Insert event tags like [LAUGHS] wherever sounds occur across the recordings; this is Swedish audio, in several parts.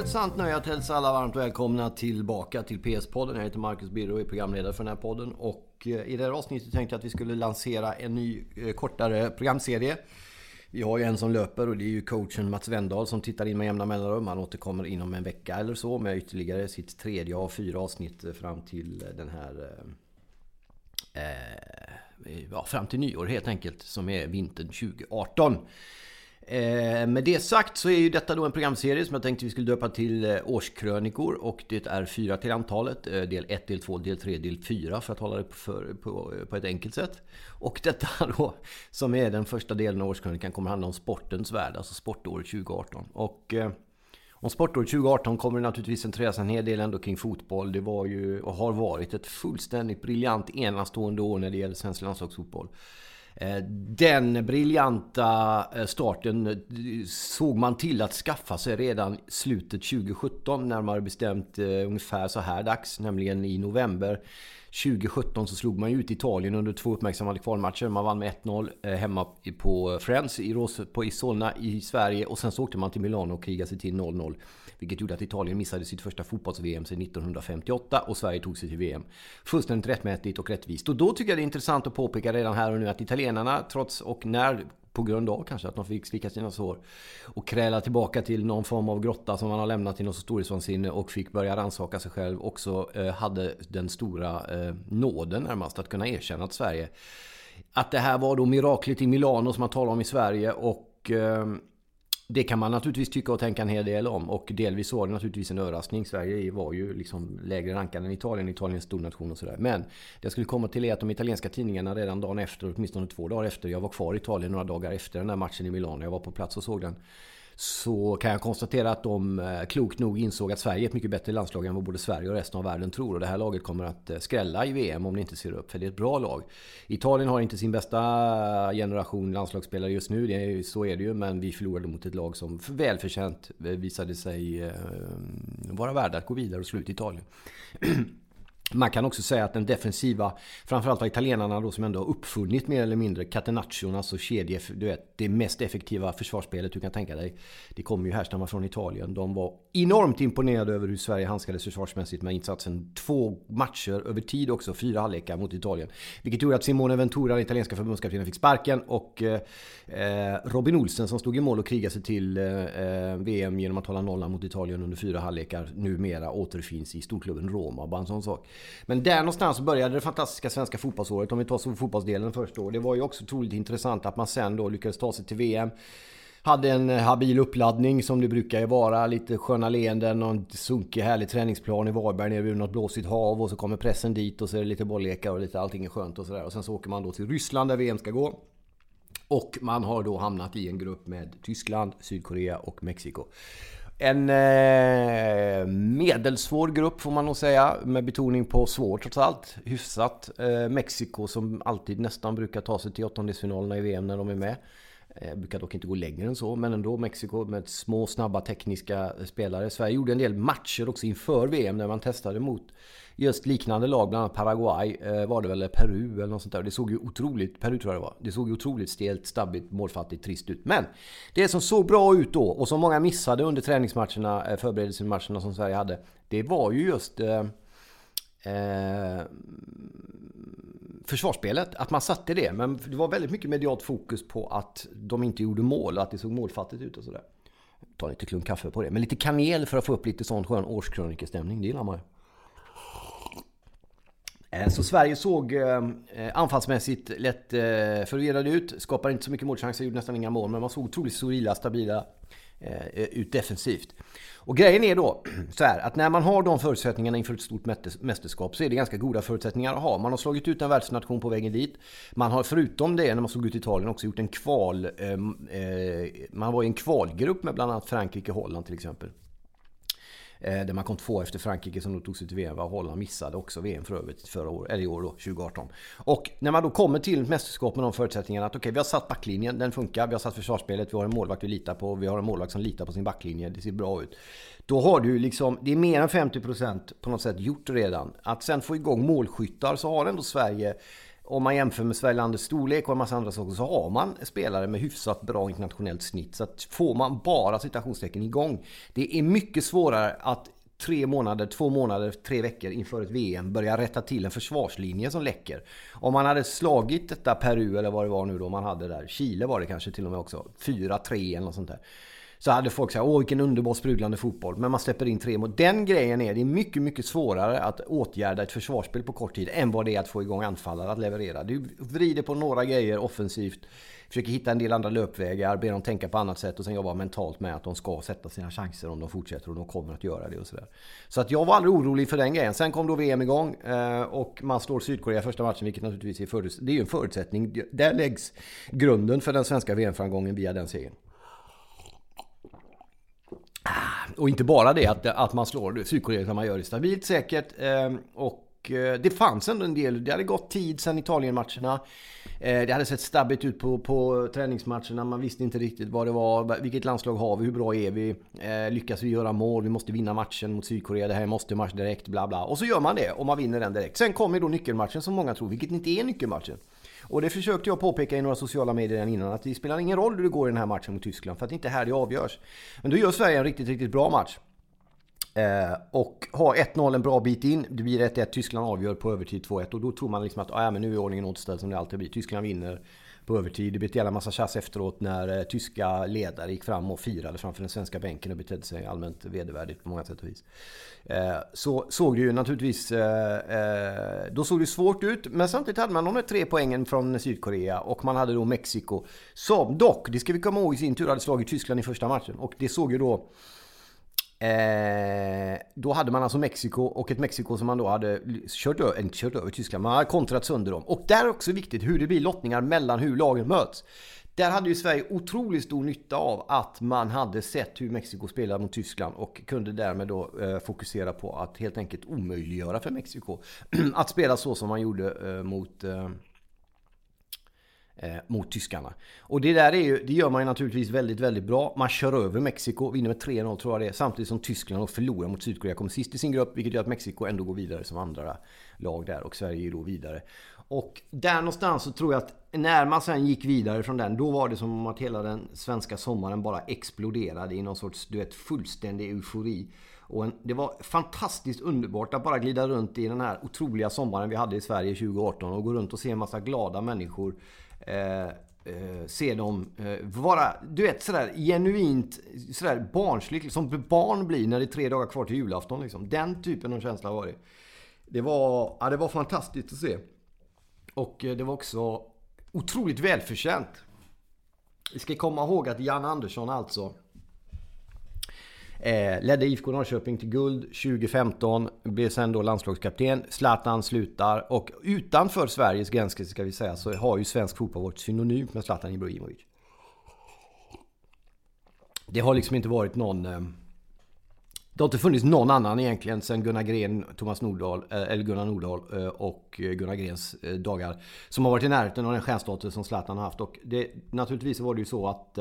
ett sant nöje att hälsa alla varmt välkomna tillbaka till PS-podden. Jag heter Marcus Birro och är programledare för den här podden. Och eh, i det här avsnittet tänkte jag att vi skulle lansera en ny eh, kortare programserie. Vi har ju en som löper och det är ju coachen Mats Wendahl som tittar in med jämna mellanrum. Han återkommer inom en vecka eller så med ytterligare sitt tredje av fyra avsnitt eh, fram till den här... Eh, ja, fram till nyår helt enkelt, som är vintern 2018. Eh, med det sagt så är ju detta då en programserie som jag tänkte vi skulle döpa till eh, Årskrönikor och det är fyra till antalet. Eh, del 1, del 2, del 3, del 4 för att hålla det på, på, på ett enkelt sätt. Och detta [LAUGHS] då som är den första delen av Årskrönikan kommer handla om sportens värld, alltså sportåret 2018. Och eh, om sportåret 2018 kommer det naturligtvis centreras en hel del ändå kring fotboll. Det var ju och har varit ett fullständigt briljant enastående år när det gäller svensk landslagsfotboll. Eh, den briljanta eh, starten eh, såg man till att skaffa sig redan slutet 2017, närmare bestämt ungefär så här dags, nämligen i november. 2017 så slog man ju ut Italien under två uppmärksammade kvalmatcher. Man vann med 1-0 eh, hemma på Friends i, Ros på i Solna i Sverige och sen så åkte man till Milano och krigade sig till 0-0. Vilket gjorde att Italien missade sitt första fotbolls-VM sedan 1958 och Sverige tog sig till VM. Fullständigt rättmätigt och rättvist. Och då tycker jag det är intressant att påpeka redan här och nu att italienarna trots och när på grund av kanske att de fick slicka sina sår och kräla tillbaka till någon form av grotta som man har lämnat i något storhetsvansinne och fick börja rannsaka sig själv. Också eh, hade den stora eh, nåden närmast att kunna erkänna att Sverige att det här var då miraklet i Milano som man talar om i Sverige och eh, det kan man naturligtvis tycka och tänka en hel del om. Och delvis var det naturligtvis en överraskning. Sverige var ju liksom lägre rankad än Italien. Italien är en stor nation och sådär. Men det jag skulle komma till är att de italienska tidningarna redan dagen efter, åtminstone två dagar efter, jag var kvar i Italien några dagar efter den där matchen i Milano. Jag var på plats och såg den så kan jag konstatera att de eh, klokt nog insåg att Sverige är ett mycket bättre landslag än vad både Sverige och resten av världen tror. Och det här laget kommer att eh, skrälla i VM om ni inte ser upp, för det är ett bra lag. Italien har inte sin bästa generation landslagsspelare just nu, det är, så är det ju. Men vi förlorade mot ett lag som välförtjänt eh, visade sig vara värda att gå vidare och slå ut Italien. [CLEARS THROAT] Man kan också säga att den defensiva, framförallt av italienarna då som ändå har uppfunnit mer eller mindre catenaccion, alltså kedje, du vet, det mest effektiva försvarsspelet du kan tänka dig. Det kommer ju härstamma från Italien. De var enormt imponerad över hur Sverige handskades försvarsmässigt med insatsen. Två matcher över tid också, fyra halvlekar mot Italien. Vilket gjorde att Simone Ventura, den italienska förbundskaptenen, fick sparken och eh, eh Robin Olsen som stod i mål och krigade sig till eh, eh VM genom att hålla nollan mot Italien under fyra halvlekar numera återfinns i storklubben Roma. Bara en sån sak. Men där någonstans började det fantastiska svenska fotbollsåret. Om vi tar så fotbollsdelen först då. Det var ju också otroligt intressant att man sen då lyckades ta sig till VM. Hade en eh, habil uppladdning som det brukar ju vara. Lite sköna leenden och en sunkig härlig träningsplan i Varberg nere vid något blåsigt hav. Och så kommer pressen dit och så är det lite bolllekar och lite allting är skönt och sådär. Och sen så åker man då till Ryssland där VM ska gå. Och man har då hamnat i en grupp med Tyskland, Sydkorea och Mexiko. En eh, medelsvår grupp får man nog säga, med betoning på svår trots allt. Hyfsat. Eh, Mexiko som alltid nästan brukar ta sig till åttondelsfinalerna i VM när de är med. Jag brukar dock inte gå längre än så, men ändå Mexiko med små, snabba, tekniska eh, spelare. Sverige gjorde en del matcher också inför VM när man testade mot just liknande lag, bland annat Paraguay, eh, var det väl, Peru eller något sånt där. Det såg ju otroligt, Peru tror jag det var. Det såg ju otroligt stelt, stabbigt, målfattigt, trist ut. Men det som såg bra ut då och som många missade under träningsmatcherna, förberedelsematcherna som Sverige hade. Det var ju just eh, försvarsspelet, att man satte det. Men det var väldigt mycket medialt fokus på att de inte gjorde mål och att det såg målfattigt ut och sådär. Ta lite klunk kaffe på det. Men lite kanel för att få upp lite sån skön årskrönikestämning, det gillar man ju. Eh, så Sverige såg eh, anfallsmässigt lätt eh, förvirrade ut. Skapade inte så mycket målchanser, gjorde nästan inga mål. Men man såg otroligt solida, stabila Eh, ut defensivt. Och grejen är då [CLEARS THROAT] så här att när man har de förutsättningarna inför ett stort mästerskap så är det ganska goda förutsättningar att ha. Man har slagit ut en världsnation på vägen dit. Man har förutom det, när man slog ut Italien, också gjort en kval... Eh, eh man var i en kvalgrupp med bland annat Frankrike och Holland till exempel. Eh, där man kom två efter Frankrike som då tog sig till VM. Och Holland missade också VM för övrigt förra år, eller i år då, 2018. Och när man då kommer till mästerskap med de förutsättningarna att okej, okay, vi har satt backlinjen, den funkar. Vi har satt försvarsspelet, vi har en målvakt vi litar på. Vi har en målvakt som litar på sin backlinje, det ser bra ut. Då har du liksom, det är mer än 50% på något sätt gjort redan. Att sen få igång målskyttar så har ändå Sverige om man jämför med Sverige landets storlek och en massa andra saker så har man spelare med hyfsat bra internationellt snitt. Så att får man bara citationstecken igång. Det är mycket svårare att tre månader, två månader, tre veckor inför ett VM börja rätta till en försvarslinje som läcker. Om man hade slagit detta Peru eller vad det var nu då man hade där, Chile var det kanske till och med också, 4-3 eller något sånt där. Så hade folk sagt åh vilken underbar sprudlande fotboll. Men man släpper in tre mål. Den grejen är, det är mycket, mycket svårare att åtgärda ett försvarsspel på kort tid än vad det är att få igång anfallare att leverera. Du vrider på några grejer offensivt försöker hitta en del andra löpvägar, ber dem tänka på annat sätt och sen jobba mentalt med att de ska sätta sina chanser om de fortsätter och de kommer att göra det och sådär. Så att jag var aldrig orolig för den grejen. Sen kom då VM igång eh, och man slår Sydkorea första matchen, vilket naturligtvis är, förut, det är en förutsättning. Där läggs grunden för den svenska VM-framgången via den segern. Och inte bara det att, att man slår Sydkorea utan man gör det stabilt säkert. Ehm, och eh, det fanns ändå en del. Det hade gått tid sedan Italienmatcherna. Eh, det hade sett stabbigt ut på, på träningsmatcherna. Man visste inte riktigt vad det var. Vilket landslag har vi? Hur bra är vi? Eh, lyckas vi göra mål? Vi måste vinna matchen mot Sydkorea. Det här måste match direkt. Bla bla. Och så gör man det och man vinner den direkt. Sen kommer då nyckelmatchen som många tror, vilket inte är nyckelmatchen. Och det försökte jag påpeka i några sociala medier innan att det spelar ingen roll hur det går i den här matchen mot Tyskland för att det inte är här det avgörs. Men då gör Sverige en riktigt, riktigt bra match. Eh, och har 1-0 en bra bit in. Det blir 1-1. Tyskland avgör på övertid 2-1. Och då tror man liksom att ah, men nu är ordningen återställd som det alltid blir. Tyskland vinner på övertid. Det blev ett jävla massa tjafs efteråt när eh, tyska ledare gick fram och firade framför den svenska bänken och betedde sig allmänt vedervärdigt på många sätt och vis. Eh, så såg det ju naturligtvis... Eh, eh då såg det svårt ut. Men samtidigt hade man de där tre poängen från Sydkorea och man hade då Mexiko. Som dock, det ska vi komma ihåg i sin tur, hade slagit Tyskland i första matchen. Och det såg ju då Eh, då hade man alltså Mexiko och ett Mexiko som man då hade kört över, inte kört över Tyskland, man hade kontrat sönder dem. Och där är också viktigt hur det blir lottningar mellan hur lagen möts. Där hade ju Sverige otroligt stor nytta av att man hade sett hur Mexiko spelade mot Tyskland och kunde därmed då eh, fokusera på att helt enkelt omöjliggöra för Mexiko [CLEARS THROAT] att spela så som man gjorde eh, mot eh, eh, mot tyskarna. Och det där är ju, det gör man ju naturligtvis väldigt, väldigt bra. Man kör över Mexiko, vinner med 3-0 tror jag det är. Samtidigt som Tyskland då förlorar mot Sydkorea, kommer sist i sin grupp. Vilket gör att Mexiko ändå går vidare som andra lag där och Sverige är då vidare. Och där någonstans så tror jag att när man sen gick vidare från den, då var det som att hela den svenska sommaren bara exploderade i någon sorts, du vet, fullständig eufori. Och en, det var fantastiskt underbart att bara glida runt i den här otroliga sommaren vi hade i Sverige 2018 och gå runt och se en massa glada människor Eh, eh, se dem eh, vara, du vet sådär genuint sådär barnsligt, som barn blir när det är tre dagar kvar till julafton. Liksom. Den typen av känsla var det. Det var, ja, det var fantastiskt att se. Och eh, det var också otroligt välförtjänt. Vi ska komma ihåg att Jan Andersson alltså Eh, ledde IFK Norrköping till guld 2015. Blev sen då landslagskapten. Zlatan slutar. Och utanför Sveriges gränser ska vi säga så har ju svensk fotboll varit synonymt med Zlatan Ibrahimovic. Det har liksom inte varit någon... Eh, det har inte funnits någon annan egentligen sen Gunnar Gren, Thomas Nordahl, eh, eller Gunnar Nordahl eh, och eh, Gunnar Grens dagar. Som har varit i närheten av den stjärnstatus som Zlatan har haft. Och det, naturligtvis var det ju så att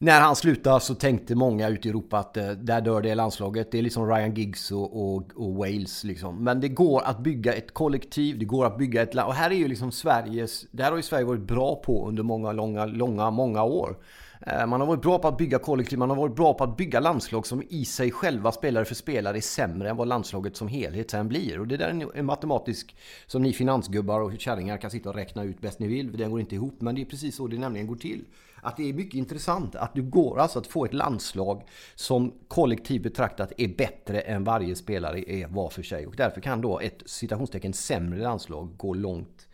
när han slutade så tänkte många ute i Europa att eh, där dör det landslaget. Det är liksom Ryan Giggs och, och, och, Wales liksom. Men det går att bygga ett kollektiv, det går att bygga ett land. Och här är ju liksom Sveriges... Det här har ju Sverige varit bra på under många, långa, långa, många år. Eh, man har varit bra på att bygga kollektiv, man har varit bra på att bygga landslag som i sig själva spelare för spelare är sämre än vad landslaget som helhet sen blir. Och det där är en matematisk som ni finansgubbar och kärringar kan sitta och räkna ut bäst ni vill. För den går inte ihop, men det är precis så det nämligen går till. Att det är mycket intressant att du går alltså att få ett landslag som kollektivt betraktat är bättre än varje spelare är var för sig. Och därför kan då ett citationstecken sämre landslag gå långt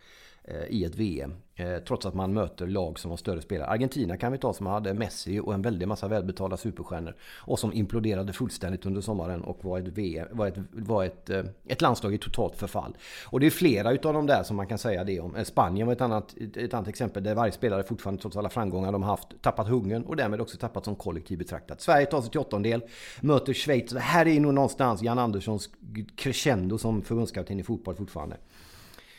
Eh, i ett VM. Eh, trots att man möter lag som har större spelare. Argentina kan vi ta som hade Messi och en väldig massa välbetalda superstjärnor. Och som imploderade fullständigt under sommaren och var ett, VM, var ett, var ett, eh, ett landslag i totalt förfall. Och det är flera utav de där som man kan säga det om. Spanien var ett annat, ett annat exempel där varje spelare fortfarande trots alla framgångar de haft tappat hungern och därmed också tappat som kollektiv betraktat. Sverige tar sig till åttondel, möter Schweiz. Det här är nog någonstans Jan Anderssons crescendo som förbundskapten i fotboll fortfarande.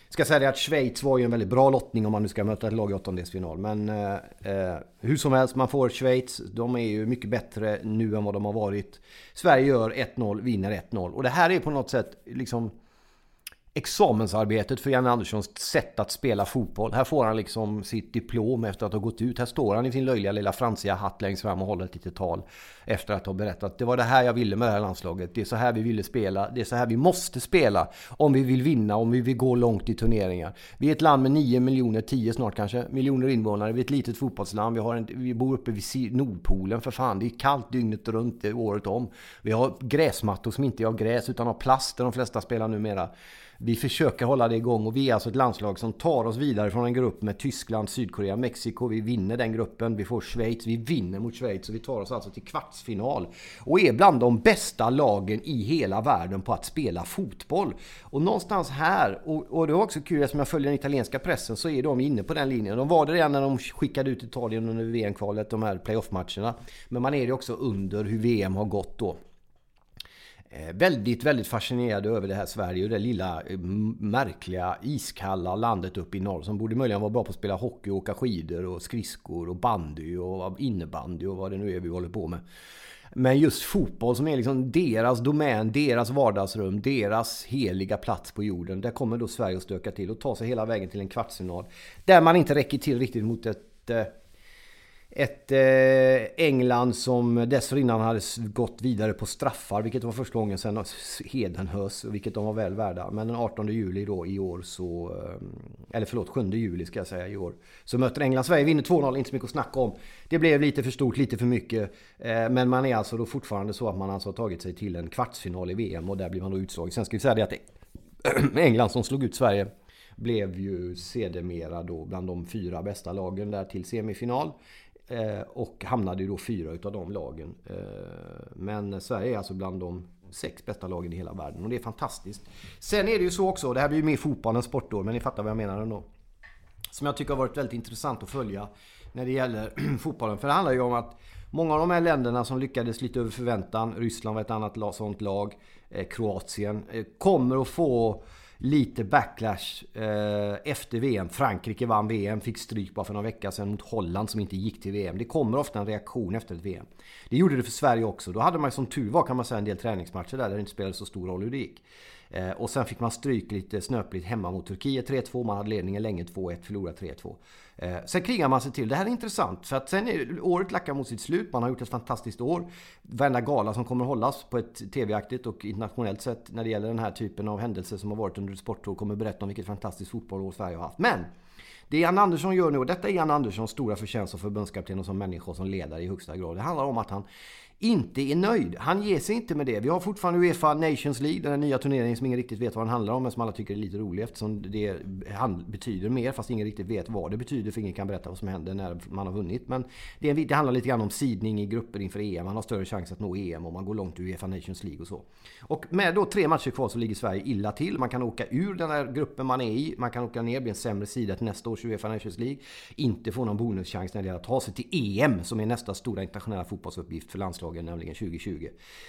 Ska säga det att Schweiz var ju en väldigt bra lottning om man nu ska möta ett lag i åttondelsfinal. Men eh, eh hur som helst, man får Schweiz. De är ju mycket bättre nu än vad de har varit. Sverige gör 1-0, vinner 1-0. Och det här är på något sätt liksom examensarbetet för Janne Anderssons sätt att spela fotboll. Här får han liksom sitt diplom efter att ha gått ut. Här står han i sin löjliga lilla fransiga hatt längst fram och håller ett litet tal. Efter att ha berättat det var det här jag ville med det här landslaget. Det är så här vi ville spela. Det är så här vi måste spela om vi vill vinna, om vi vill gå långt i turneringar. Vi är ett land med 9 miljoner, 10 snart kanske, miljoner invånare. Vi är ett litet fotbollsland. Vi, har en, vi bor uppe vid Nordpolen för fan. Det är kallt dygnet runt, året om. Vi har gräsmattor som inte är av gräs utan av plast där de flesta spelar numera. Vi försöker hålla det igång och vi är alltså ett landslag som tar oss vidare från en grupp med Tyskland, Sydkorea, Mexiko. Vi vinner den gruppen. Vi får Schweiz. Vi vinner mot Schweiz och vi tar oss alltså till kvartsfinal. Och är bland de bästa lagen i hela världen på att spela fotboll. Och någonstans här, och, och det var också kul eftersom jag följer den italienska pressen, så är de inne på den linjen. De var det redan när de skickade ut Italien under VM-kvalet, de här playoff-matcherna. Men man är det också under hur VM har gått då. Eh, väldigt, väldigt fascinerade över det här Sverige och det lilla eh, märkliga iskalla landet uppe i norr som borde möjligen vara bra på att spela hockey, åka skidor och skridskor och bandy och innebandy och vad det nu är vi håller på med. Men just fotboll som är liksom deras domän, deras vardagsrum, deras heliga plats på jorden. Där kommer då Sverige att stöka till och ta sig hela vägen till en kvartsfinal. Där man inte räcker till riktigt mot ett eh, ett eh, England som dessförinnan hade gått vidare på straffar, vilket var första gången sedan Hedenhös, vilket de var väl värda. Men den 18 juli då i år så, eh, eller förlåt 7 juli ska jag säga i år, så möter England Sverige, vinner 2-0, inte så mycket att snacka om. Det blev lite för stort, lite för mycket. Eh, men man är alltså då fortfarande så att man alltså har tagit sig till en kvartsfinal i VM och där blir man då utslagen. Sen ska vi säga det att [CLEARS THROAT] England som slog ut Sverige blev ju sedermera då bland de fyra bästa lagen där till semifinal. Eh, och hamnade ju då fyra utav de lagen. Eh, men Sverige är alltså bland de sex bästa lagen i hela världen och det är fantastiskt. Sen är det ju så också, det här blir ju mer fotboll än sportår, men ni fattar vad jag menar ändå. Som jag tycker har varit väldigt intressant att följa när det gäller [CLEARS THROAT] fotbollen. För det handlar ju om att många av de här länderna som lyckades lite över förväntan, Ryssland var ett annat sånt lag, eh, Kroatien, eh, kommer att få lite backlash eh, efter VM. Frankrike vann VM, fick stryk bara för några veckor sedan mot Holland som inte gick till VM. Det kommer ofta en reaktion efter ett VM. Det gjorde det för Sverige också. Då hade man som tur var kan man säga en del träningsmatcher där, där det inte spelade så stor roll hur det gick. Eh, och sen fick man stryk lite snöpligt hemma mot Turkiet 3-2. Man hade ledningen länge 2-1, förlorade 3-2. Eh, sen krigar man sig till. Det här är intressant för att sen är året lackar mot sitt slut. Man har gjort ett fantastiskt år. Varenda gala som kommer hållas på ett TV-aktigt och internationellt sätt när det gäller den här typen av händelser som har varit under ett sportår kommer berätta om vilket fantastiskt fotbollår Sverige har haft. Men det Jan Andersson gör nu, och detta är Jan Anderssons stora förtjänst som förbundskapten och som människa och som ledare i högsta grad. Det handlar om att han inte är nöjd. Han ger sig inte med det. Vi har fortfarande Uefa Nations League, den nya turneringen som ingen riktigt vet vad den handlar om, men som alla tycker är lite rolig eftersom det betyder mer, fast ingen riktigt vet vad det betyder, för ingen kan berätta vad som händer när man har vunnit. Men det, det handlar lite grann om sidning i grupper inför EM. Man har större chans att nå EM om man går långt i Uefa Nations League och så. Och med då tre matcher kvar så ligger Sverige illa till. Man kan åka ur den här gruppen man är i, man kan åka ner, bli en sämre sida till nästa års Uefa Nations League. Inte få någon bonuschans när det gäller att ta sig till EM, som är nästa stora internationella fotbollsuppgift för landslaget landslagen, nämligen 2020.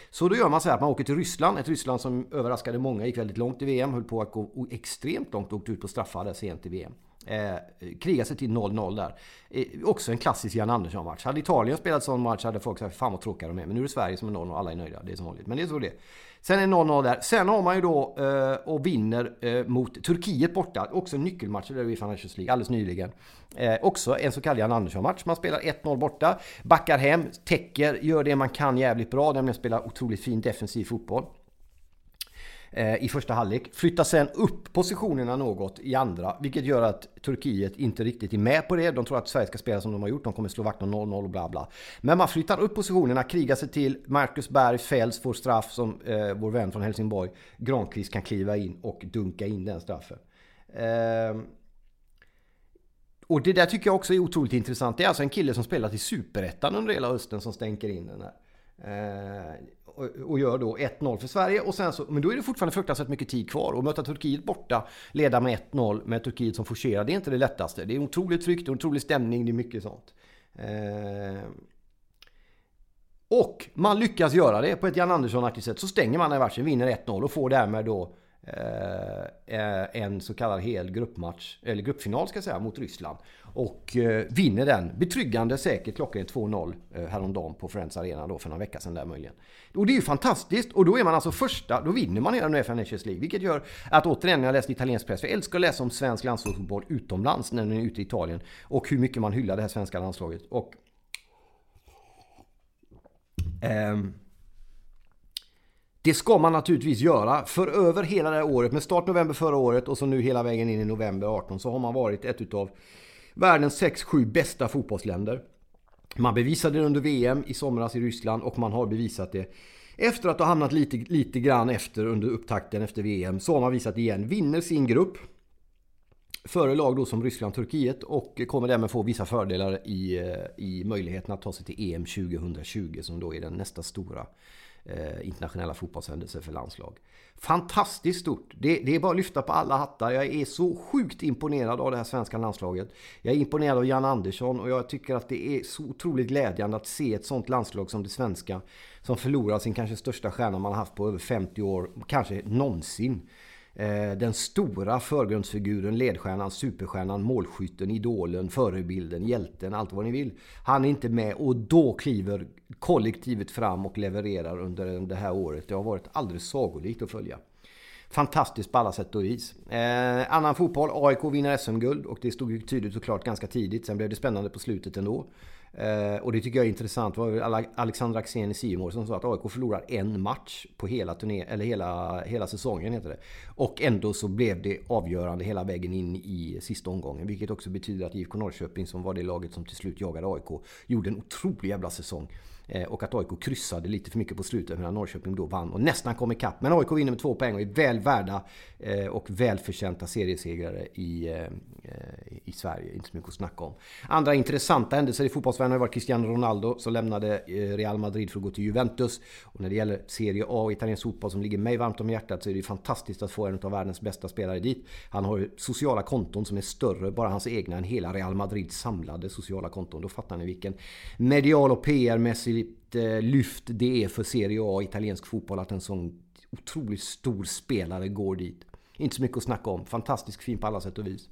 Så då gör man så här att man åker till Ryssland, ett Ryssland som överraskade många, gick väldigt långt i VM, höll på att gå extremt långt och åkte ut på straffar där sent i VM. Eh, kriga sig till 0-0 där. Eh, också en klassisk Jan Andersson-match. Hade Italien spelat sån match hade folk sagt fan vad tråkiga de är. Men nu är det Sverige som är 0 och alla är nöjda. Det är som vanligt. Men det är så det Sen är det 0-0 där. Sen har man ju då eh, och vinner eh, mot Turkiet borta. Också en nyckelmatch i i Nations League alldeles nyligen. Eh, också en så kallad Jan Andersson-match. Man spelar 1-0 borta. Backar hem, täcker, gör det man kan jävligt bra. Nämligen spela otroligt fin defensiv fotboll. Eh, I första halvlek. Flyttar sen upp positionerna något i andra, vilket gör att Turkiet inte riktigt är med på det. De tror att Sverige ska spela som de har gjort, de kommer slå vakt om 0-0 och bla bla. Men man flyttar upp positionerna, krigar sig till. Marcus Berg fälls, får straff som eh, vår vän från Helsingborg, Granqvist, kan kliva in och dunka in den straffen. Eh, och det där tycker jag också är otroligt intressant. Det är alltså en kille som spelat i Superettan under hela hösten som stänker in den här. Eh, och gör då 1-0 för Sverige. Och sen så, men då är det fortfarande fruktansvärt mycket tid kvar. Och möta Turkiet borta, leda med 1-0 med Turkiet som forcerar, det är inte det lättaste. Det är otroligt tryck, det är otrolig stämning, det är mycket sånt. Eh, och man lyckas göra det på ett Jan Andersson-aktigt sätt. Så stänger man den matchen, vinner 1-0 och får därmed då Eh, eh, en så kallad hel gruppmatch, eller gruppfinal ska jag säga, mot Ryssland. Och eh, vinner den betryggande säkert klockan 2-0 häromdagen på Friends Arena då för några veckor sedan där möjligen. Och det är ju fantastiskt och då är man alltså första, då vinner man hela Uefa Nations League. Vilket gör att återigen när jag läste italiensk press, för jag älskar att läsa om svensk landslagsfotboll utomlands när man är ute i Italien. Och hur mycket man hyllar det här svenska landslaget. Och Ehm, det ska man naturligtvis göra. För över hela det här året, med start november förra året och så nu hela vägen in i november 18 så har man varit ett utav världens 6-7 bästa fotbollsländer. Man bevisade det under VM i somras i Ryssland och man har bevisat det efter att ha hamnat lite, lite grann efter under upptakten efter VM så har man visat igen. Vinner sin grupp före lag då som Ryssland, Turkiet och kommer därmed få vissa fördelar i, eh, i möjligheten att ta sig till EM 2020 som då är den nästa stora eh, internationella fotbollshändelser för landslag. Fantastiskt stort! Det, det, är bara att lyfta på alla hattar. Jag är så sjukt imponerad av det här svenska landslaget. Jag är imponerad av Jan Andersson och jag tycker att det är så otroligt glädjande att se ett sånt landslag som det svenska som förlorar sin kanske största stjärna man har haft på över 50 år, kanske någonsin. Eh, den stora förgrundsfiguren, ledstjärnan, superstjärnan, målskytten, idolen, förebilden, hjälten, allt vad ni vill. Han är inte med och då kliver kollektivet fram och levererar under det här året. Det har varit alldeles sagolikt att följa. Fantastiskt på alla sätt och vis. Eh, annan fotboll, AIK vinner SM-guld och det stod ju tydligt och klart ganska tidigt. Sen blev det spännande på slutet ändå. Eh, och det tycker jag är intressant. Det var Alexander Axén i Simor som sa att AIK förlorar en match på hela, turné, eller hela, hela säsongen. Heter det. Och ändå så blev det avgörande hela vägen in i sista omgången. Vilket också betyder att IFK Norrköping som var det laget som till slut jagade AIK gjorde en otrolig jävla säsong. Eh, och att AIK kryssade lite för mycket på slutet medan Norrköping då vann och nästan kom ikapp. Men AIK vinner med två poäng och är väl värda eh, och välförtjänta seriesegrare i, eh, i Sverige. Inte så mycket att snacka om. Andra intressanta händelser i fotbollsvärlden har varit Cristiano Ronaldo som lämnade Real Madrid för att gå till Juventus. Och när det gäller Serie A och italiensk fotboll som ligger mig varmt om hjärtat så är det fantastiskt att få en av världens bästa spelare dit. Han har sociala konton som är större, bara hans egna, än hela Real Madrids samlade sociala konton. Då fattar ni vilken medial och PR-mässig vilket lyft det är för Serie A italiensk fotboll att en sån otroligt stor spelare går dit. Inte så mycket att snacka om. Fantastiskt fin på alla sätt och vis.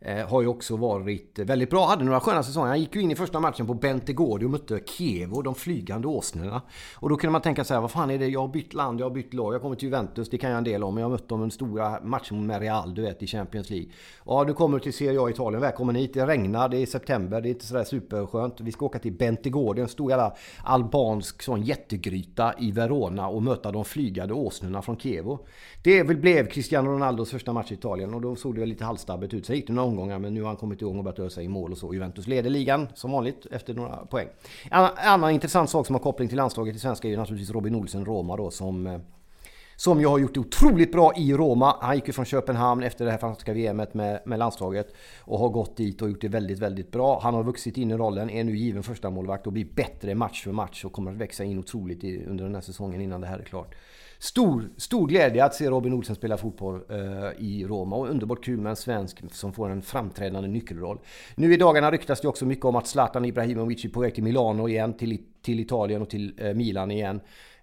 Eh, har ju också varit väldigt bra. Hade några sköna säsonger. Han gick ju in i första matchen på Bentegård och mötte Kievo, de flygande åsnorna. Och då kunde man tänka så här, vad fan är det? Jag har bytt land, jag har bytt lag. Jag kommer till Juventus, det kan jag en del om. Men jag har mött dem en stora matcher med Real, du vet, i Champions League. Ja, du kommer till Serie A Italien. Välkommen hit. Det regnar, det är september, det är inte sådär superskönt. Vi ska åka till Bentegård, en stor jävla albansk sån jättegryta i Verona och möta de flygande åsnorna från Kievo. Det blev Cristiano Ronaldos första match i Italien och då såg det lite halvstabbigt ut. Sen gick det några omgångar men nu har han kommit igång och börjat ösa i mål och så. Juventus leder ligan som vanligt efter några poäng. En annan intressant sak som har koppling till landslaget i svenska är ju naturligtvis Robin Olsen Roma då som eh, som jag har gjort det otroligt bra i Roma. Han gick ju från Köpenhamn efter det här fantastiska VMet med, med landslaget och har gått dit och gjort det väldigt, väldigt bra. Han har vuxit in i rollen, är nu given första målvakt och blir bättre match för match och kommer att växa in otroligt i, under den här säsongen innan det här är klart stor, stor glädje att se Robin Olsen spela fotboll eh, i Roma. Och underbart kul med en svensk som får en framträdande nyckelroll. Nu i dagarna ryktas det också mycket om att Zlatan Ibrahimovic är på väg till Milano igen, till, till Italien och till eh, Milan igen.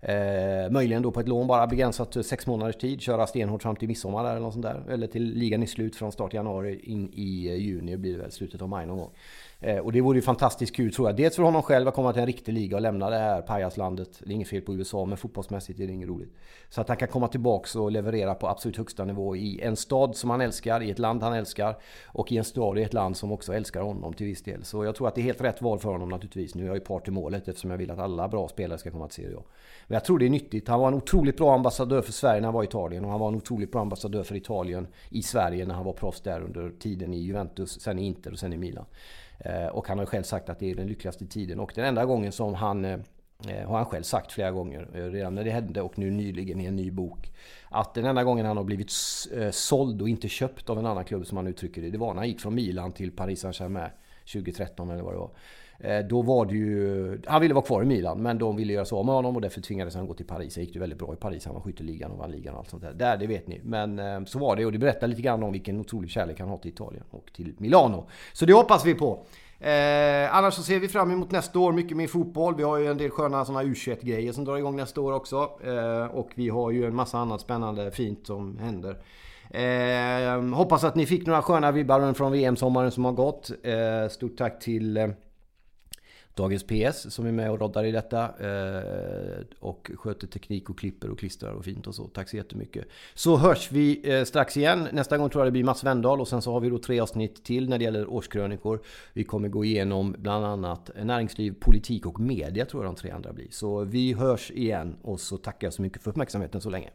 Eh, möjligen då på ett lån bara begränsat till sex månaders tid. Köra stenhårt fram till midsommar eller något sånt där. Eller till ligan är slut från start i januari in i eh, juni blir det väl slutet av maj någon gång. Eh, och det vore ju fantastiskt kul tror jag. Dels för honom själv att komma till en riktig liga och lämna det här pajaslandet. Det är inget fel på USA men fotbollsmässigt är det inget roligt. Så att han kan komma tillbaks och leverera på absolut högsta nivå i en stad som han älskar, i ett land han älskar och i en stad i ett land som också älskar honom till viss del. Så jag tror att det är helt rätt val för honom naturligtvis. Nu är jag ju part i målet eftersom jag jag vill att alla bra spelare ska komma till Serie A. Men jag tror det är nyttigt. Han var en otroligt bra ambassadör för Sverige när han var i Italien och han var en otroligt bra ambassadör för Italien i Sverige när han var proffs där under tiden i Juventus, sen i Inter och sen i Milan. Eh, och han har själv sagt att det är den lyckligaste tiden och den enda gången som han eh, eh, har han själv sagt flera gånger, redan när det hände och nu nyligen i en ny bok. Att den enda gången han har blivit såld och inte köpt av en annan klubb som han uttrycker det, det var när han gick från Milan till Paris Saint-Germain 2013 eller vad det var. Eh, då var det ju... Han ville vara kvar i Milan men de ville göra sig av med honom och därför tvingades han gå till Paris. Det gick ju väldigt bra i Paris. Han var skytteligan och vann ligan och allt sånt där. Där, det vet ni. Men eh, så var det och det berättar lite grann om vilken otrolig kärlek han har till Italien och till Milano. Så det hoppas vi på. Eh, annars så ser vi fram emot nästa år mycket mer fotboll. Vi har ju en del sköna sådana U21-grejer som drar igång nästa år också. Eh, och vi har ju en massa annat spännande fint som händer. Eh, hoppas att ni fick några sköna vibbar från VM-sommaren som har gått. Eh, stort tack till eh, Dagens PS som är med och roddar i detta. Eh, och sköter teknik och klipper och klistrar och fint och så. Tack så jättemycket. Så hörs vi eh, strax igen. Nästa gång tror jag det blir Mats Wendahl och sen så har vi då tre avsnitt till när det gäller årskrönikor. Vi kommer gå igenom bland annat näringsliv, politik och media tror jag de tre andra blir. Så vi hörs igen och så tackar jag så mycket för uppmärksamheten så länge.